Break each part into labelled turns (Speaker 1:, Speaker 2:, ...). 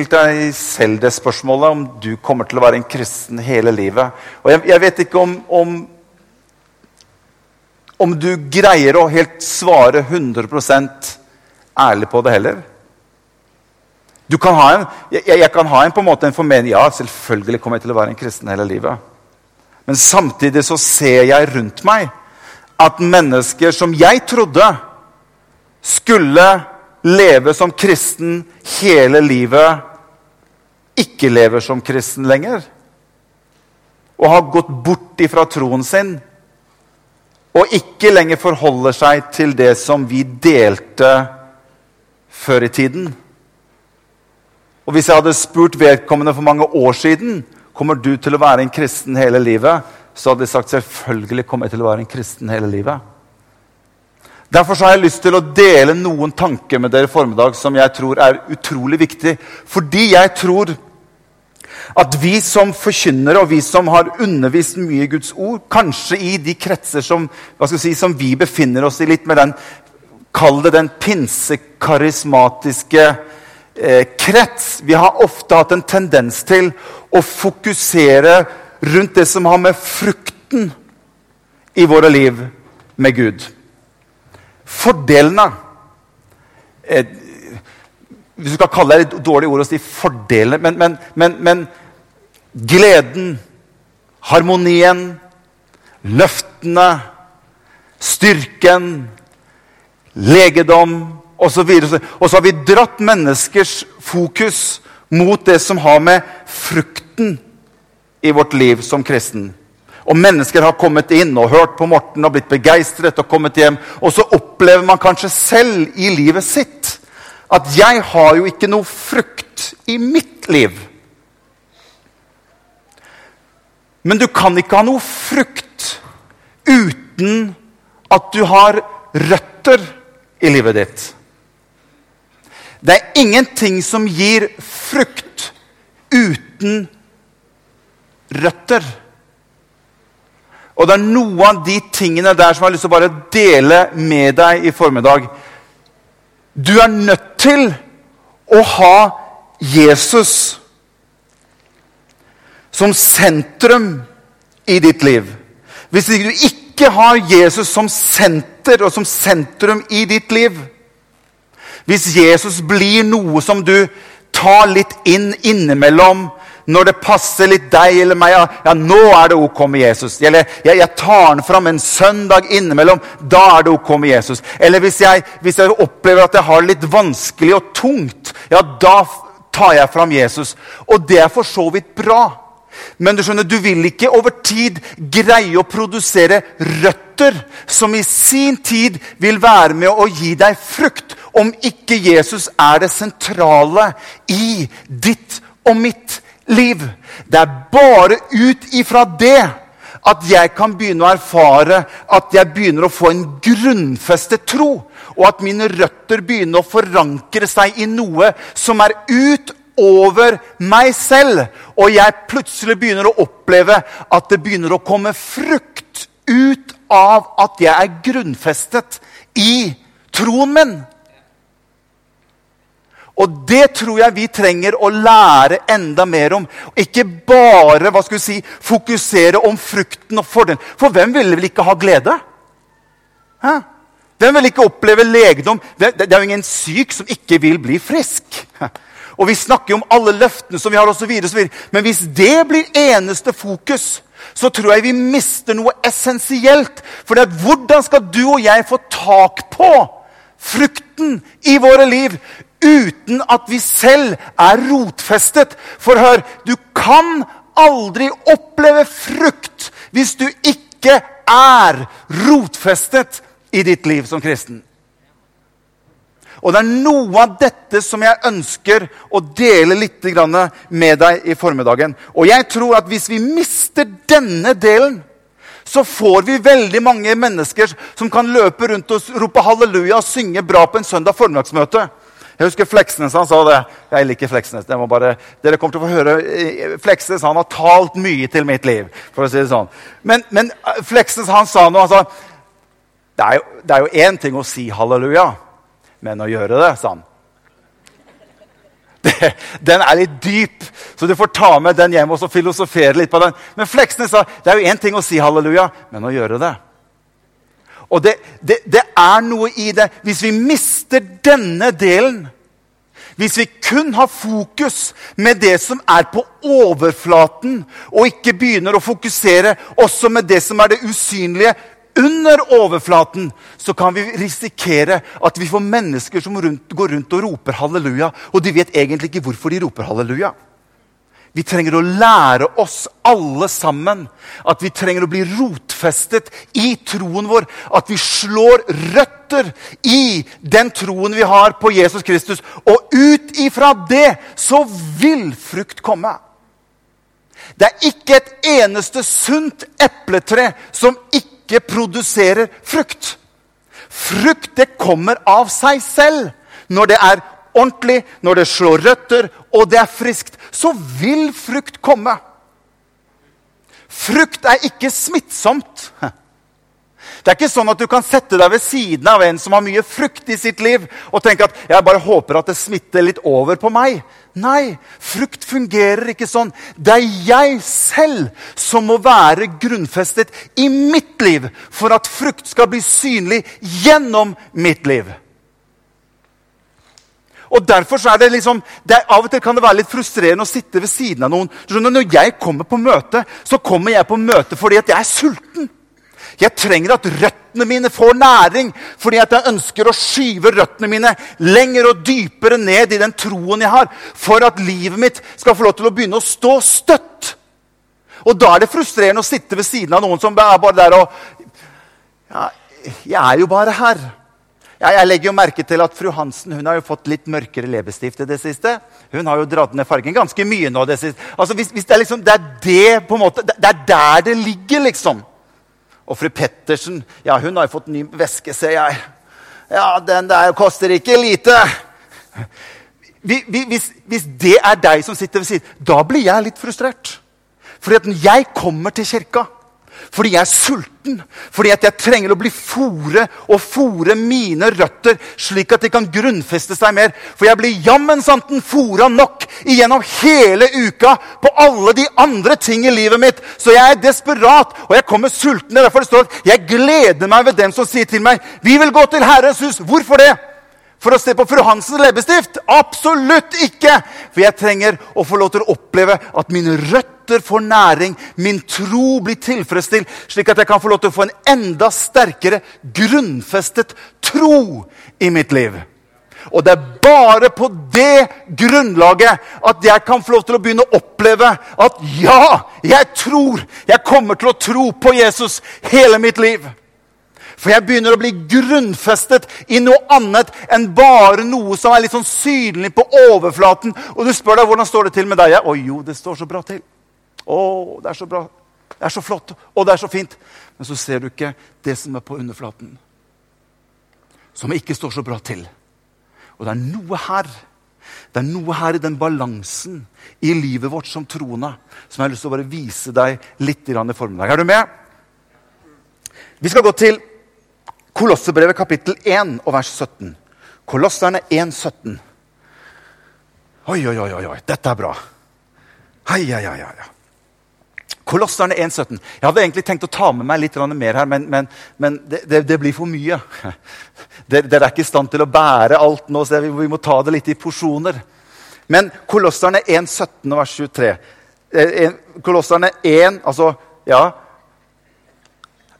Speaker 1: stilt deg selv det spørsmålet om du kommer til å være en kristen hele livet. Og jeg, jeg vet ikke om, om, om du greier å helt svare 100% ærlig på det heller. Du kan ha en, jeg, jeg kan ha en på en måte en formening ja, selvfølgelig kommer jeg til å være en kristen hele livet. Men samtidig så ser jeg rundt meg at mennesker som jeg trodde skulle leve som kristen hele livet, ikke lever som kristen lenger. Og har gått bort ifra troen sin. Og ikke lenger forholder seg til det som vi delte før i tiden. Og hvis jeg hadde spurt vedkommende for mange år siden kommer du til å være en kristen hele livet, så hadde de sagt selvfølgelig kommer jeg til å være en kristen hele livet. Derfor har jeg lyst til å dele noen tanker med dere i formiddag som jeg tror er utrolig viktig. Fordi jeg tror at vi som forkynnere og vi som har undervist mye i Guds ord, kanskje i de kretser som, si, som vi befinner oss i, litt med den Kall det den pinsekarismatiske eh, krets. Vi har ofte hatt en tendens til å fokusere rundt det som har med frukten i våre liv med Gud. Fordelene eh, Hvis du skal kalle det et dårlig ord å si fordelene men, men, men, men gleden, harmonien, løftene, styrken, legedom osv. Og så har vi dratt menneskers fokus mot det som har med frukten i vårt liv som kristen. Og mennesker har kommet inn og hørt på Morten og blitt begeistret og kommet hjem. Og så opplever man kanskje selv i livet sitt at 'jeg har jo ikke noe frukt i mitt liv'. Men du kan ikke ha noe frukt uten at du har røtter i livet ditt. Det er ingenting som gir frukt uten røtter. Og det er noe av de tingene der som jeg har lyst til å bare dele med deg i formiddag. Du er nødt til å ha Jesus som sentrum i ditt liv. Hvis du ikke har Jesus som senter og som sentrum i ditt liv Hvis Jesus blir noe som du tar litt inn innimellom når det passer litt deg eller meg ja, nå er det ok med Jesus. Eller jeg, jeg tar den fram en søndag innimellom. Da er det ok med Jesus. Eller hvis jeg, hvis jeg opplever at jeg har det litt vanskelig og tungt, ja, da tar jeg fram Jesus. Og det er for så vidt bra. Men du skjønner, du vil ikke over tid greie å produsere røtter som i sin tid vil være med å gi deg frukt, om ikke Jesus er det sentrale i ditt og mitt liv. Det er bare ut ifra det at jeg kan begynne å erfare at jeg begynner å få en grunnfestet tro. Og at mine røtter begynner å forankre seg i noe som er utover meg selv. Og jeg plutselig begynner å oppleve at det begynner å komme frukt ut av at jeg er grunnfestet i troen min. Og det tror jeg vi trenger å lære enda mer om. Ikke bare hva skal vi si, fokusere om frukten og fordelen. For hvem ville vel ikke ha glede? Hæ? Hvem vil ikke oppleve legedom? Det, er jo ingen syk som ikke vil bli frisk. Og vi snakker jo om alle løftene som vi har, videre. Men hvis det blir eneste fokus, så tror jeg vi mister noe essensielt. For det er hvordan skal du og jeg få tak på frukten i våre liv uten at vi selv er rotfestet. For hør, du kan aldri oppleve frukt hvis du ikke er rotfestet i ditt liv som kristen. Og det er noe av dette som jeg ønsker å dele litt med deg i formiddagen. Og jeg tror at hvis vi mister denne delen, så får vi veldig mange mennesker som kan løpe rundt og rope halleluja og synge bra på en søndag formiddagsmøte. Jeg husker Fleksnes han sa det. Jeg liker Fleksnes. Bare, dere kommer til å få høre eh, Fleksnes han har talt mye til mitt liv. for å si det sånn. Men, men eh, Fleksnes han sa noe. Han sa det er, jo, det én ting å si halleluja, men å gjøre det, sa han. Det, den er litt dyp, så du får ta med den hjem og filosofere litt på den. Men Fleksnes sa det er jo én ting å si halleluja, men å gjøre det. Og det, det, det er noe i det. Hvis vi mister denne delen hvis vi kun har fokus med det som er på overflaten, og ikke begynner å fokusere også med det som er det usynlige under overflaten, så kan vi risikere at vi får mennesker som rundt, går rundt og roper halleluja, og de vet egentlig ikke hvorfor de roper halleluja. Vi trenger å lære oss alle sammen at vi trenger å bli rotfestet i troen vår. At vi slår røtter i den troen vi har på Jesus Kristus. Og ut ifra det så vil frukt komme. Det er ikke et eneste sunt epletre som ikke produserer frukt. Frukt det kommer av seg selv når det er ordentlig, når det slår røtter og det er friskt, så vil frukt komme. Frukt er ikke smittsomt. Det er ikke sånn at du kan sette deg ved siden av en som har mye frukt i sitt liv, og tenke at 'jeg bare håper at det smitter litt over på meg'. Nei, frukt fungerer ikke sånn. Det er jeg selv som må være grunnfestet i mitt liv for at frukt skal bli synlig gjennom mitt liv. Og derfor så er det liksom, det Av og til kan det være litt frustrerende å sitte ved siden av noen. Når jeg kommer på møte, så kommer jeg på møte fordi at jeg er sulten. Jeg trenger at røttene mine får næring, fordi at jeg ønsker å skyve røttene mine lenger og dypere ned i den troen jeg har, for at livet mitt skal få lov til å begynne å stå støtt. Og da er det frustrerende å sitte ved siden av noen som er bare der og ja, Jeg er jo bare her. Ja, jeg legger jo merke til at Fru Hansen hun har jo fått litt mørkere leppestift i det siste. Hun har jo dratt ned fargen ganske mye nå. det siste. Altså, hvis, hvis det, er liksom, det er det på en måte, det er der det ligger, liksom. Og fru Pettersen ja, hun har jo fått ny veske, ser jeg. Ja, den der koster ikke lite. Hvis, hvis det er deg som sitter ved siden, da blir jeg litt frustrert. Fordi at når jeg kommer til kirka fordi jeg er sulten. Fordi jeg trenger å bli fòre og fòre mine røtter, slik at de kan grunnfeste seg mer. For jeg blir jammen santen fòra nok igjennom hele uka på alle de andre ting i livet mitt. Så jeg er desperat, og jeg kommer sulten. Derfor det står at jeg gleder meg ved dem som sier til meg, 'Vi vil gå til Herrens hus'. Hvorfor det? For å se på fru Hansens leppestift? Absolutt ikke! For jeg trenger å få lov til å oppleve at mine røtter røtter får næring, min tro blir tilfredsstilt, slik at jeg kan få lov til å få en enda sterkere grunnfestet tro i mitt liv. Og det er bare på det grunnlaget at jeg kan få lov til å begynne å oppleve at ja, jeg tror. Jeg kommer til å tro på Jesus hele mitt liv. For jeg begynner å bli grunnfestet i noe annet enn bare noe som er litt sånn synlig på overflaten. Og du spør deg hvordan står det til med deg. Å jo, det står så bra til. Å, det er så bra. Det er så flott. Og det er så fint. Men så ser du ikke det som er på underflaten. Som ikke står så bra til. Og det er noe her det er noe her i den balansen i livet vårt som troende som jeg har lyst til å bare vise deg litt i formiddag. Er du med? Vi skal gå til Kolossebrevet kapittel 1 og vers 17. Kolosserne 1, 17. Oi, oi, oi, oi, dette er bra. Hei, hei, hei, hei. Kolosserne 1,17. Jeg hadde egentlig tenkt å ta med meg litt mer her, men, men, men det, det, det, blir for mye. Dere er ikke i stand til å bære alt nå, så vi må ta det litt i porsjoner. Men Kolosserne 1,17 og vers 23. Eh, Kolosserne 1 Altså, ja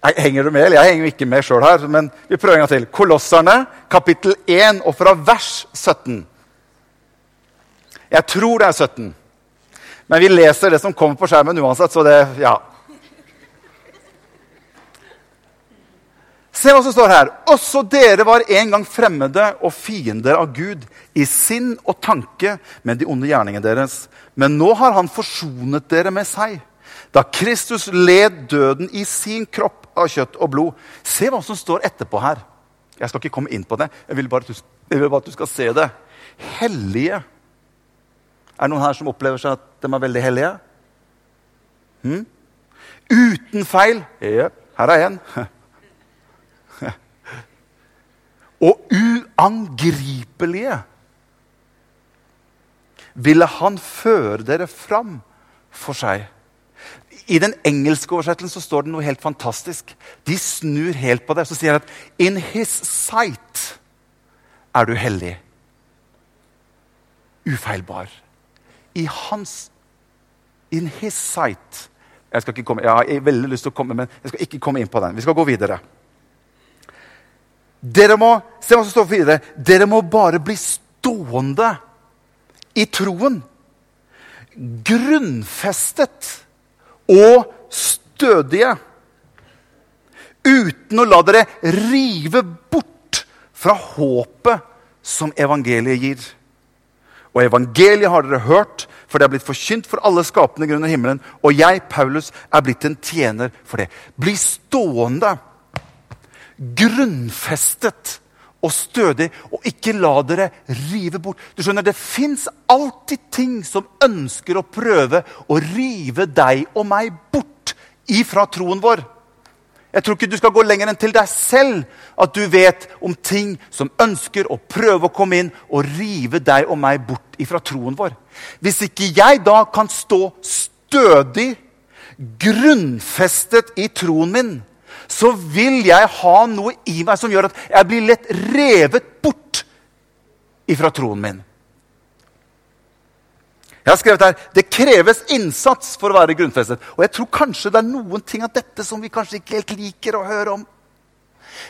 Speaker 1: Henger du med? Jeg henger ikke med sjøl her, men vi prøver en gang til. Kolosserne, kapittel 1, og fra vers 17. Jeg tror det er 17. Men vi leser det som kommer på skjermen uansett, så det Ja. Se hva som står her. Også dere var en gang fremmede og fiender av Gud i sinn og tanke med de onde gjerningene deres. Men nå har han forsonet dere med seg, da Kristus led døden i sin kropp av kjøtt og blod. Se hva som står etterpå her. Jeg skal ikke komme inn på det. Jeg vil bare du, vil bare at du skal se det. Hellige er det noen her som opplever seg at de er veldig hellige? Hmm? Uten feil. Ja, her er en. Og uangripelige. ville han føre dere fram for seg. I den engelske oversettelsen så står det noe helt fantastisk. De snur helt på det. Så sier de at 'in his sight er du hellig'. Ufeilbar. I hans In his sight Jeg skal ikke komme, jeg har veldig lyst til å komme, men jeg skal ikke komme inn på den. Vi skal gå videre. Dere må se hva som står videre. Dere må bare bli stående i troen. Grunnfestet og stødige. Uten å la dere rive bort fra håpet som evangeliet gir. Og evangeliet har dere hørt, for det er blitt forkynt for alle skapende grunn i himmelen. Og jeg, Paulus, er blitt en tjener for det. Bli stående, grunnfestet og stødig, og ikke la dere rive bort. Du skjønner, Det fins alltid ting som ønsker å prøve å rive deg og meg bort ifra troen vår. Jeg tror ikke du skal gå lenger enn til deg selv at du vet om ting som ønsker å prøve å komme inn og rive deg og meg bort ifra troen vår. Hvis ikke jeg da kan stå stødig, grunnfestet i troen min, så vil jeg ha noe i meg som gjør at jeg blir lett revet bort ifra troen min. Jeg har skrevet her, Det kreves innsats for å være grunnfestet. Og jeg tror kanskje det er noen ting av dette som vi kanskje ikke helt liker å høre om.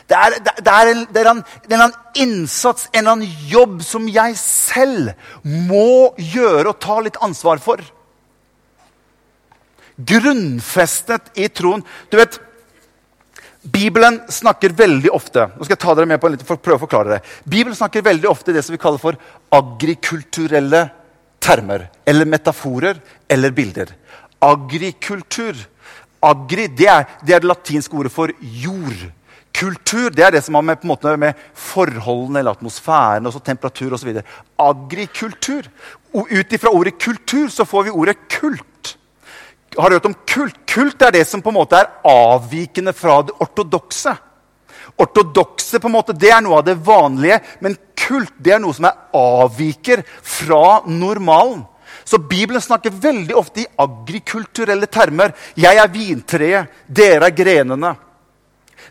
Speaker 1: Det er, det, det er, en, det er en, det er en innsats, en eller annen jobb, som jeg selv må gjøre og ta litt ansvar for. Grunnfestet i troen. Du vet, Bibelen snakker veldig ofte nå skal jeg ta dere med på en liten, for å prøve å forklare det. Bibelen snakker veldig ofte det som vi kaller for agrikulturelle termer. Eller metaforer eller bilder. Agrikultur. Agri det er, det er det latinske ordet for jord. Kultur det er det som har med, måte, med forholdene eller atmosfæren og temperatur osv. Agrikultur. Ut ifra ordet kultur så får vi ordet kult. Har du hørt om kult? Kult er det som på en måte er avvikende fra det ortodokse. Ortodokse på en måte, det er noe av det vanlige, men kult det er noe som er avviker fra normalen. Så Bibelen snakker veldig ofte i agrikulturelle termer. Jeg er vintreet, dere er grenene.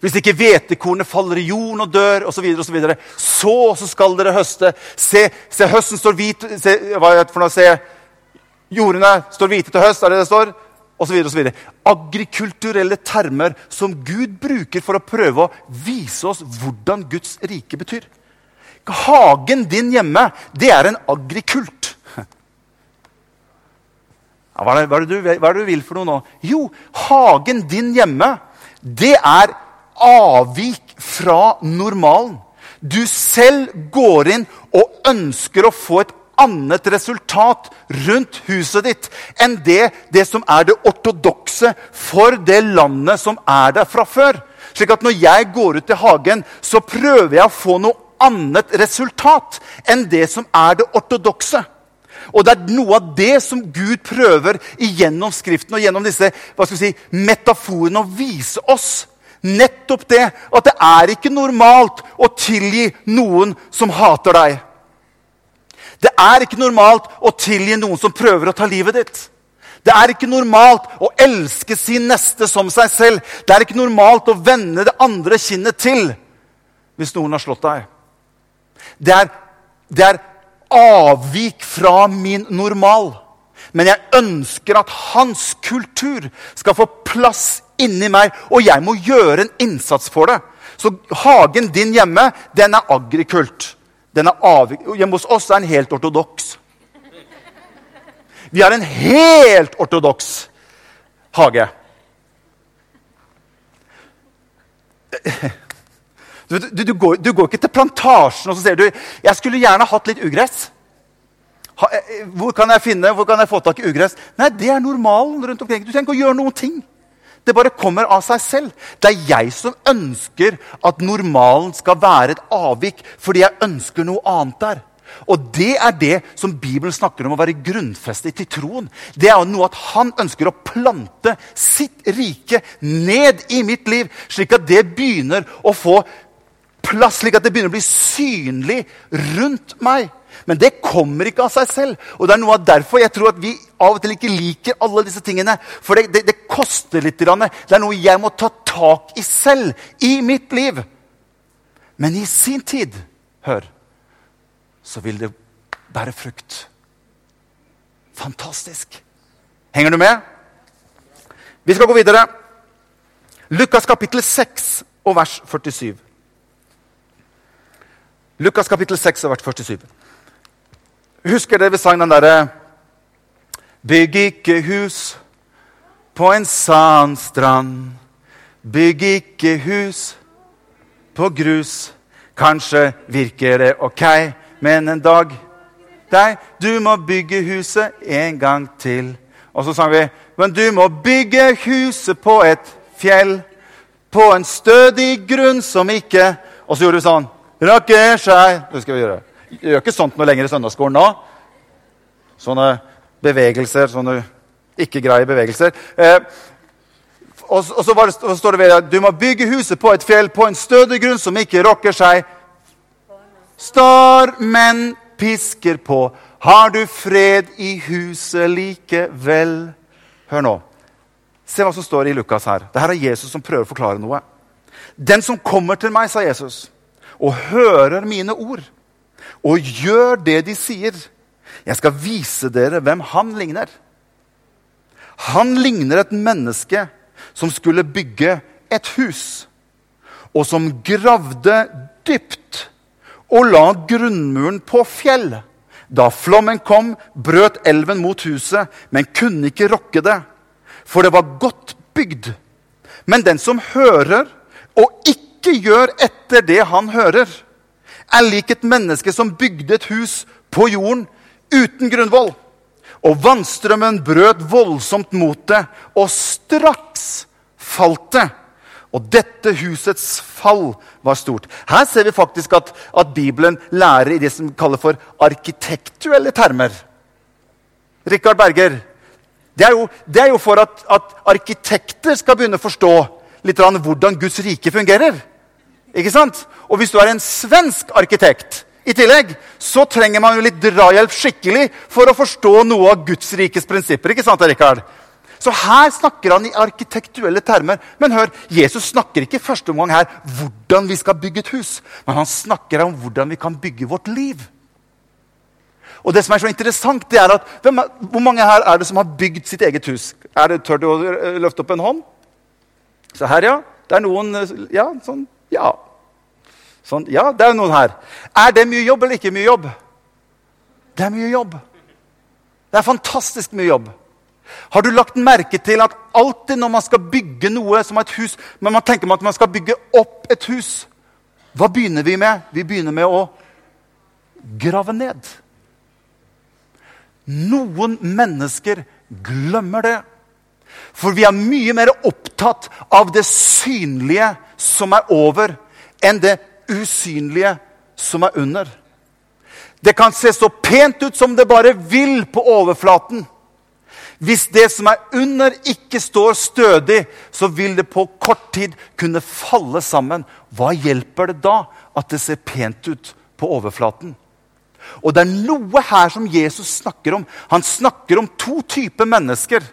Speaker 1: Hvis ikke hvetekornet faller i jorden og dør, osv., så, så, så så skal dere høste. Se, se høsten står hvit se, hva er det for noe? Se, jordene står hvite til høst, er det det står? osv. Agrikulturelle termer som Gud bruker for å prøve å vise oss hvordan Guds rike betyr. Hagen din hjemme, det er en agrikult. Ja, hva, er det, hva, er du, hva, er det, du, vil for noe nå? Jo, hagen din hjemme, det er avvik fra normalen. Du selv går inn og ønsker å få et annet resultat rundt huset ditt enn det, det som er det ortodokse for det landet som er der fra før. Slik at når jeg går ut i hagen, så prøver jeg å få noe annet resultat enn det som er det ortodokse. Og det er noe av det som Gud prøver gjennom Skriften og gjennom disse si, metaforene å vise oss. Nettopp det at det er ikke normalt å tilgi noen som hater deg. Det er ikke normalt å tilgi noen som prøver å ta livet ditt. Det er ikke normalt å elske sin neste som seg selv. Det er ikke normalt å vende det andre kinnet til hvis noen har slått deg. Det er, det er avvik fra min normal. Men jeg ønsker at hans kultur skal få plass inni meg, og jeg må gjøre en innsats for det. Så hagen din hjemme, den er agrikult. Den er avvik... Hjemme hos oss er den helt ortodoks. Vi har en helt ortodoks hage. Du, du, du, går, du, går, ikke til plantasjen og så sier du, jeg skulle gjerne hatt litt ugress. Ha, eh, hvor kan jeg finne, hvor kan jeg få tak i ugress? Nei, Det er normalen rundt omkring. Du trenger ikke å gjøre noen ting. Det bare kommer av seg selv. Det er jeg som ønsker at normalen skal være et avvik, fordi jeg ønsker noe annet der. Og det er det som Bibelen snakker om å være grunnfestet til troen. Det er noe at han ønsker å plante sitt rike ned i mitt liv, slik at det begynner å få plass, slik at det begynner å bli synlig rundt meg. Men det kommer ikke av seg selv. Og det er noe av derfor jeg tror at vi av og til ikke liker alle disse tingene. For det, det, det koster litt. Det er noe jeg må ta tak i selv i mitt liv. Men i sin tid, hør, så vil det bære frukt. Fantastisk. Henger du med? Vi skal gå videre. Lukas kapittel 6 og vers 47. Lukas kapittel 6 og vers 47. Husker dere vi sang den derre Bygg ikke hus på en sandstrand. Bygg ikke hus på grus. Kanskje virker det ok, men en dag Nei, du må bygge huset en gang til. Og så sang vi Men du må bygge huset på et fjell, på en stødig grunn som ikke Og så gjorde vi sånn Rakker seg Det skal vi gjøre. Vi gjør ikke sånt noe lenger i søndagsskolen nå. Sånne bevegelser, sånne ikke-greie bevegelser. Eh, og, og, så det, og, så står det ved at du må bygge huset på et fjell, på en stødig grunn som ikke rokker seg. Stormen pisker på. Har du fred i huset likevel? Hør nå. Se hva som står i Lukas her. Dette er Jesus som prøver å forklare noe. Den som kommer til meg, sa Jesus, og hører mine ord, og gjør det de sier, jeg skal vise dere hvem han ligner. Han ligner et menneske som skulle bygge et hus, og som gravde dypt og la grunnmuren på fjell. Da flommen kom, brøt elven mot huset, men kunne ikke rokke det, for det var godt bygd. Men den som hører og ikke gjør etter det han hører, er lik et menneske som bygde et hus på jorden uten grunnvoll. Og vannstrømmen brøt voldsomt mot det, og straks falt det. Og dette husets fall var stort. Her ser vi faktisk at, at Bibelen lærer i det som kalles for arkitektuelle termer. Rikard Berger, det er jo, det er jo for at, at, arkitekter skal begynne å forstå litt hvordan Guds rike fungerer. Ikke sant? Og hvis du er en svensk arkitekt i tillegg, så trenger man jo litt drahjelp skikkelig for å forstå noe av Guds rikes prinsipper. ikke sant, Rikard? Så her snakker han i arkitektuelle termer. Men hør, Jesus snakker ikke første omgang her hvordan vi skal bygge et hus. Men han snakker om hvordan vi kan bygge vårt liv. Og det som er så interessant, det er at hvem, Hvor mange her er det som har bygd sitt eget hus? Er det Tør du å løfte opp en hånd? Se her, ja. Det er noen Ja, sånn. Ja. Sånn, ja, det er noen her. Er det mye jobb eller ikke mye jobb? Det er mye jobb. Det er fantastisk mye jobb. Har du lagt merke til at alltid når man skal bygge noe som et hus, men man tenker at man skal bygge opp et hus, hva begynner vi med? Vi begynner med å grave ned. Noen mennesker glemmer det. For vi er mye mer opptatt av det synlige som er over, enn det usynlige som er under. Det kan se så pent ut som det bare vil på overflaten. Hvis det som er under, ikke står stødig, så vil det på kort tid kunne falle sammen. Hva hjelper det da at det ser pent ut på overflaten? Og det er noe her som Jesus snakker om. Han snakker om to typer mennesker.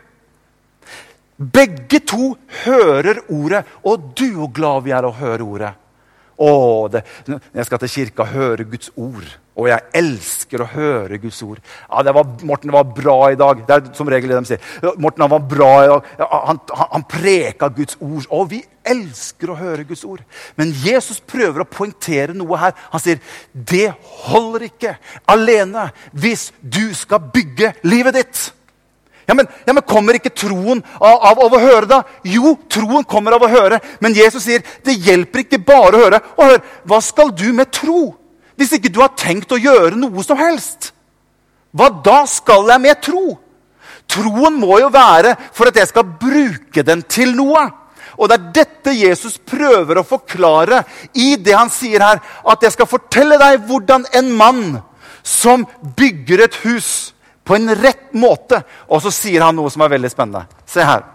Speaker 1: Begge to hører ordet, og du hvor glad vi er å høre ordet. Å, det, jeg skal til kirka og høre Guds ord. Og jeg elsker å høre Guds ord. Ja, det var, 'Morten, var bra i dag.' Det er som regel det de sier. 'Morten, han var bra i dag.' Han, han, han preka Guds ord. Og vi elsker å høre Guds ord. Men Jesus prøver å poengtere noe her. Han sier, 'Det holder ikke alene hvis du skal bygge livet ditt'. Ja men, ja, men, Kommer ikke troen av, av, av, å høre, da? Jo, troen kommer av å høre. Men Jesus sier det hjelper ikke bare å høre. Og hør, Hva skal du med tro hvis ikke du har tenkt å gjøre noe som helst? Hva da skal jeg med tro? Troen må jo være for at jeg skal bruke den til noe. Og det er dette Jesus prøver å forklare i det han sier her. At jeg skal fortelle deg hvordan en mann som bygger et hus på en rett måte. Og så sier han noe som er veldig spennende. Se her.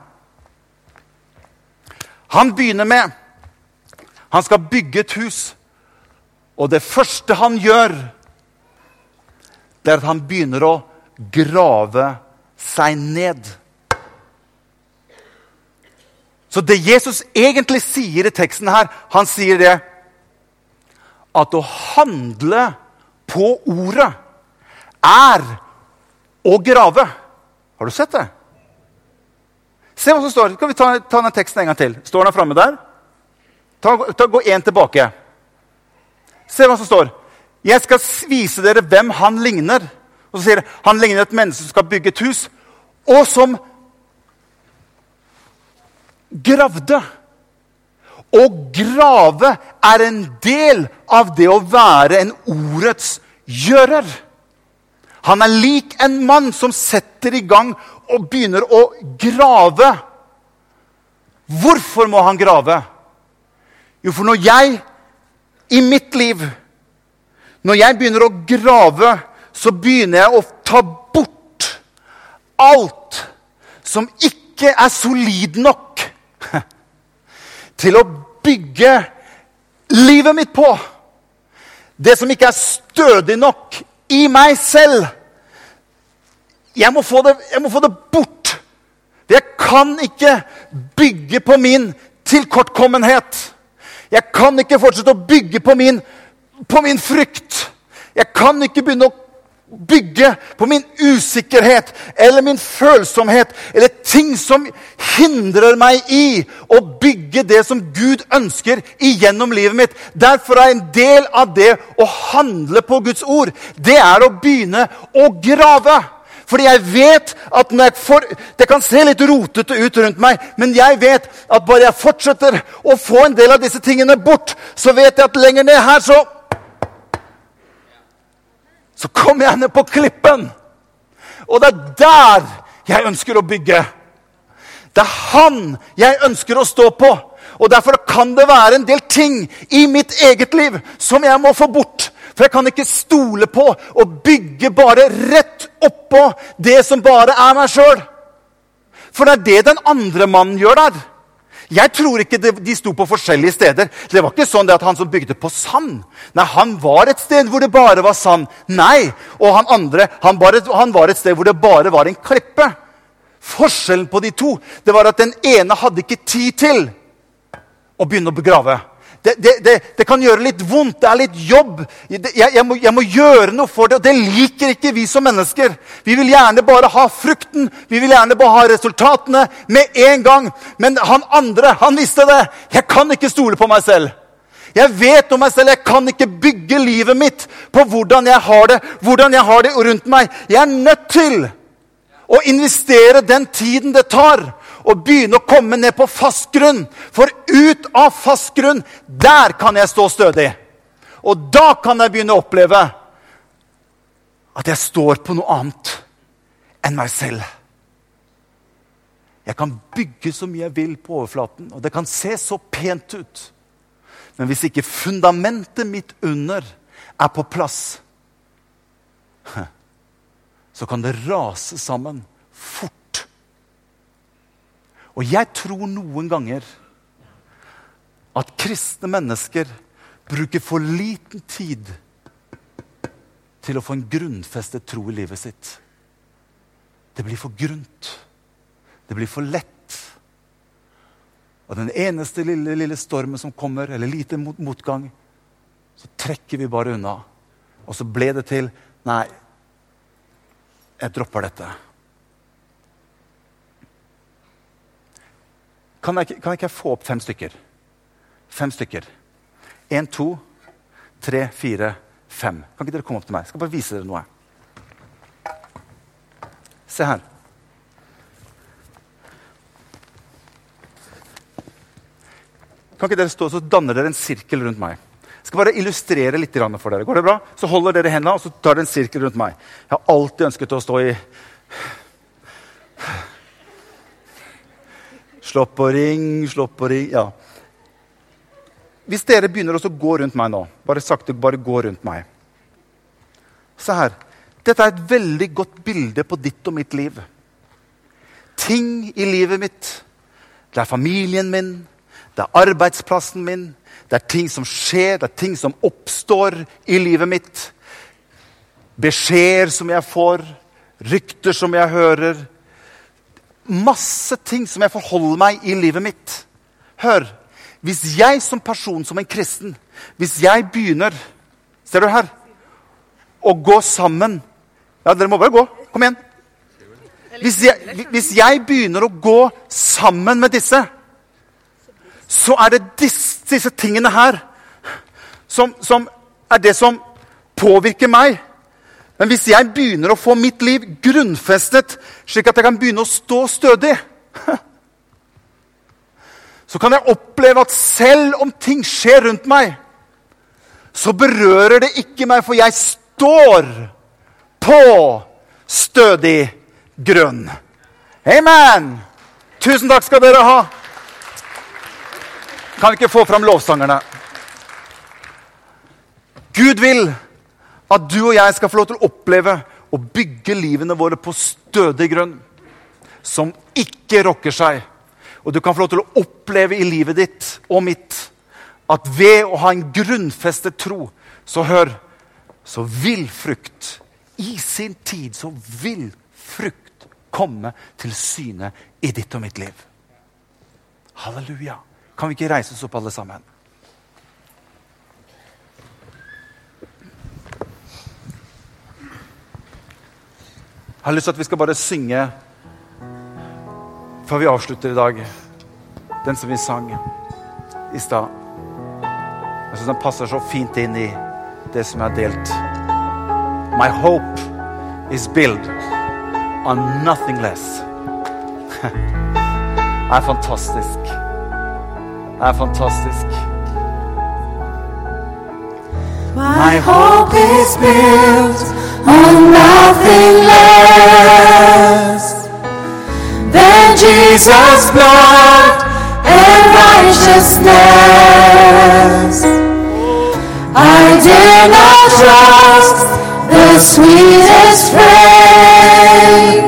Speaker 1: Han begynner med Han skal bygge et hus. Og det første han gjør, det er at han begynner å grave seg ned. Så det Jesus egentlig sier i teksten her, han sier det at å handle på ordet er å grave. Har du sett det? Se hva som står. Skal vi ta, ta den teksten en gang til? Står den framme der? Ta, ta, gå én tilbake. Se hva som står. Jeg skal vise dere hvem han ligner. Og så sier det, Han ligner et menneske som skal bygge et hus, og som gravde. Å grave er en del av det å være en ordets gjører. Han er lik en mann som setter i gang og begynner å grave. Hvorfor må han grave? Jo, for når jeg i mitt liv Når jeg begynner å grave, så begynner jeg å ta bort alt som ikke er solid nok til å bygge livet mitt på. Det som ikke er stødig nok i meg selv. Jeg må det, må få det bort. Jeg kan ikke bygge på min tilkortkommenhet. Jeg kan ikke fortsette å bygge på min, på min frykt. Jeg kan ikke begynne å bygge på min usikkerhet eller min følsomhet eller ting som hindrer meg i å bygge det som Gud ønsker igjennom livet mitt. Derfor er en del av det å handle på Guds ord, det er å begynne å grave. Fordi jeg vet at jeg får, Det kan se litt rotete ut rundt meg, men jeg vet at bare jeg fortsetter å få en del av disse tingene bort, så vet jeg at lenger ned her så så kommer jeg ned på klippen. Og det er der jeg ønsker å bygge. Det er han jeg ønsker å stå på. Og Derfor kan det være en del ting i mitt eget liv som jeg må få bort. For jeg kan ikke stole på å bygge bare rett oppå det som bare er meg sjøl. For det er det den andre mannen gjør der. Jeg tror ikke de sto på forskjellige steder. Det var ikke sånn at han som bygde på sand. Nei, Han var et sted hvor det bare var sand. Nei, Og han andre han, bare, han var et sted hvor det bare var en klippe. Forskjellen på de to det var at den ene hadde ikke tid til å begynne å begrave det, det, det, det, kan gjøre litt vondt. Det er litt jobb. Jeg, jeg, må, jeg, må, gjøre noe for det. Og det liker ikke vi som mennesker. Vi vil gjerne bare ha frukten. Vi vil gjerne bare ha resultatene med en gang. Men han andre, han visste det. Jeg kan ikke stole på meg selv. Jeg vet om meg selv. Jeg kan ikke bygge livet mitt på hvordan jeg har det, hvordan jeg har det rundt meg. Jeg er nødt til å investere den tiden det tar og begynne å komme ned på fast grunn. For ut av fast grunn, der kan jeg stå stødig. Og da kan jeg begynne å oppleve at jeg står på noe annet enn meg selv. Jeg kan bygge så mye jeg vil på overflaten, og det kan se så pent ut. Men hvis ikke fundamentet mitt under er på plass, så kan det rase sammen fort og jeg tror noen ganger at kristne mennesker bruker for liten tid til å få en grunnfestet tro i livet sitt. Det blir for grunt. Det blir for lett. Og den eneste lille, lille stormen som kommer, eller lite mot, motgang, så trekker vi bare unna. Og så ble det til Nei, jeg dropper dette. Kan jeg, kan jeg ikke få opp fem stykker? Fem stykker. Én, to, tre, fire, fem. Kan ikke dere komme opp til meg? Jeg skal bare vise dere noe. Se her. Kan ikke dere stå så danner dere en sirkel rundt meg? Jeg skal bare illustrere litt for dere. Går det bra? Så holder dere hendene og så tar dere en sirkel rundt meg. Jeg har alltid ønsket å stå i Slått på ring, slopp på ring Ja. Hvis dere begynner å gå rundt meg nå, bare sakte, bare gå rundt meg Se her. Dette er et veldig godt bilde på ditt og mitt liv. Ting i livet mitt. Det er familien min, det er arbeidsplassen min, det er ting som skjer, det er ting som oppstår i livet mitt. beskjeder som jeg får, rykter som jeg hører. Masse ting som jeg forholder meg i livet mitt. Hør. Hvis jeg som person, som en kristen, hvis jeg begynner Ser du her? Å gå sammen Ja, dere må bare gå. Kom igjen. Hvis jeg, hvis jeg begynner å gå sammen med disse, så er det disse, disse tingene her som, som er det som påvirker meg. Men hvis jeg begynner å få mitt liv grunnfestet, slik at jeg kan begynne å stå stødig Så kan jeg oppleve at selv om ting skjer rundt meg, så berører det ikke meg, for jeg står på stødig grunn. Amen! Tusen takk skal dere ha. Kan vi ikke få fram lovsangerne? Gud vil at du og jeg skal få lov til å oppleve å bygge livene våre på stødig grunn. Som ikke rokker seg. Og du kan få lov til å oppleve i livet ditt og mitt at ved å ha en grunnfestet tro, så hør, så vil frukt I sin tid så vil frukt komme til syne i ditt og mitt liv. Halleluja. Kan vi ikke reise oss opp, alle sammen? Jeg har lyst til at vi skal bare synge før vi avslutter i dag, den som vi sang i stad. Jeg syns den passer så fint inn i det som er delt. My hope is built on nothing less. Det er fantastisk. Det er fantastisk.
Speaker 2: My hope is built on nothing less than Jesus' blood and righteousness. I dare not trust the sweetest frame,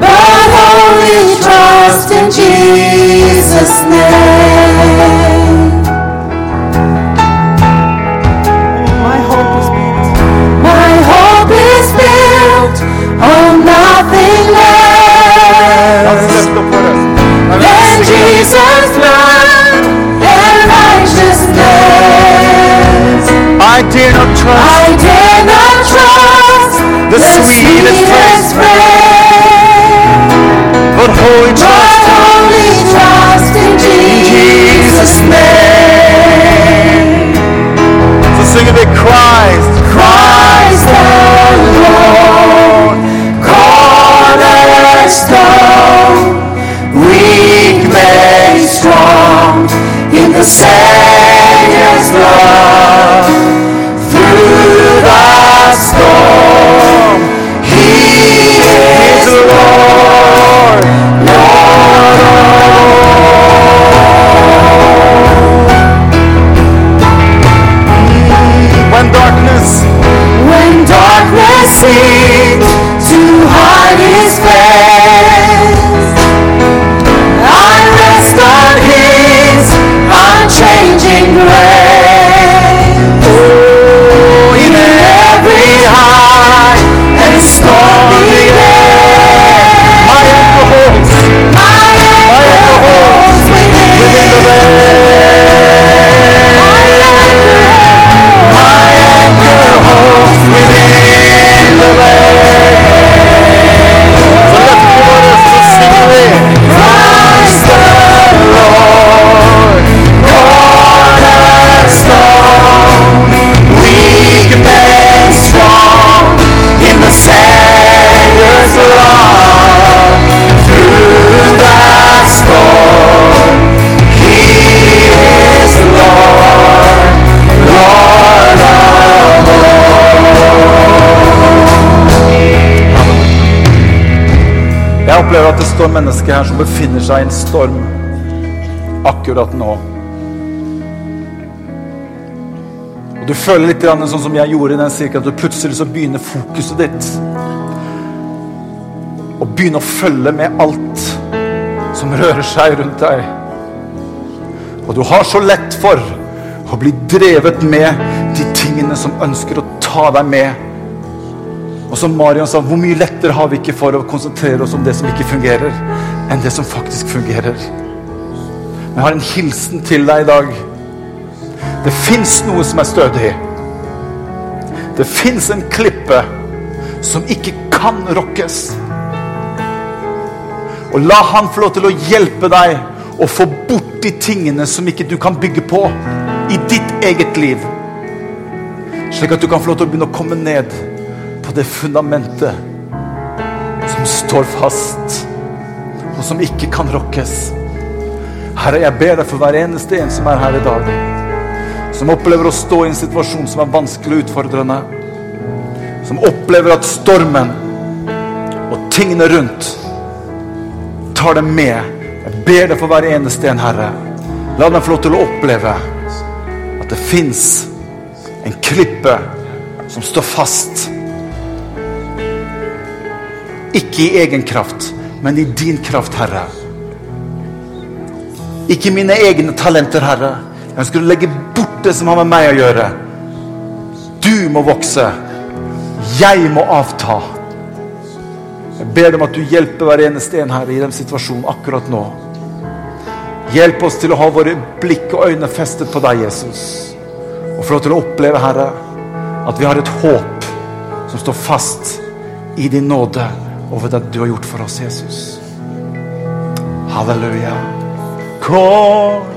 Speaker 2: but only trust in Jesus' name.
Speaker 1: Trust
Speaker 2: I dare not trust
Speaker 1: The sweetest
Speaker 2: sweetest friend,
Speaker 1: but wholly
Speaker 2: but
Speaker 1: trust
Speaker 2: only trust in Jesus' name.
Speaker 1: So sing it with Christ.
Speaker 2: Christ the Lord, cornerstone, weak made strong in the Savior's sings to hide his face.
Speaker 1: Opplever at det står mennesker her som befinner seg i en storm akkurat nå. Og Du føler litt sånn som jeg gjorde i den sirkelen, at du plutselig så begynner fokuset ditt å begynne å følge med alt som rører seg rundt deg. Og du har så lett for å bli drevet med de tingene som ønsker å ta deg med Og som Marion sa, hvor mye lettere har vi ikke for å konsentrere oss om det som ikke fungerer, enn det som faktisk fungerer. Men jeg har en hilsen til deg i dag. Det fins noe som er stødig. Det fins en klippe som ikke kan rokkes. Og la han få lov til å hjelpe deg å få bort de tingene som ikke du kan bygge på i ditt eget liv. Slik at du kan få lov til å begynne å komme ned det fundamentet som står fast, og som ikke kan rokkes. Herre, jeg ber deg for hver eneste en som er her i dag, som opplever å stå i en situasjon som er vanskelig og utfordrende, som opplever at stormen og tingene rundt tar dem med. Jeg ber deg for hver eneste en, Herre. La dem få lov til å oppleve at det fins en klippe som står fast. Ikke i egen kraft, men i din kraft, Herre. Ikke mine egne talenter, Herre. Jeg ønsker å legge bort det som har med meg å gjøre. Du må vokse. Jeg må avta. Jeg ber om at du hjelper hver eneste en her i den situasjonen akkurat nå. Hjelp oss til å ha våre blikk og øyne festet på deg, Jesus. Og få lov til å oppleve, Herre, at vi har et håp som står fast i din nåde over det du har gjort for oss, Jesus. Halleluja. Kom.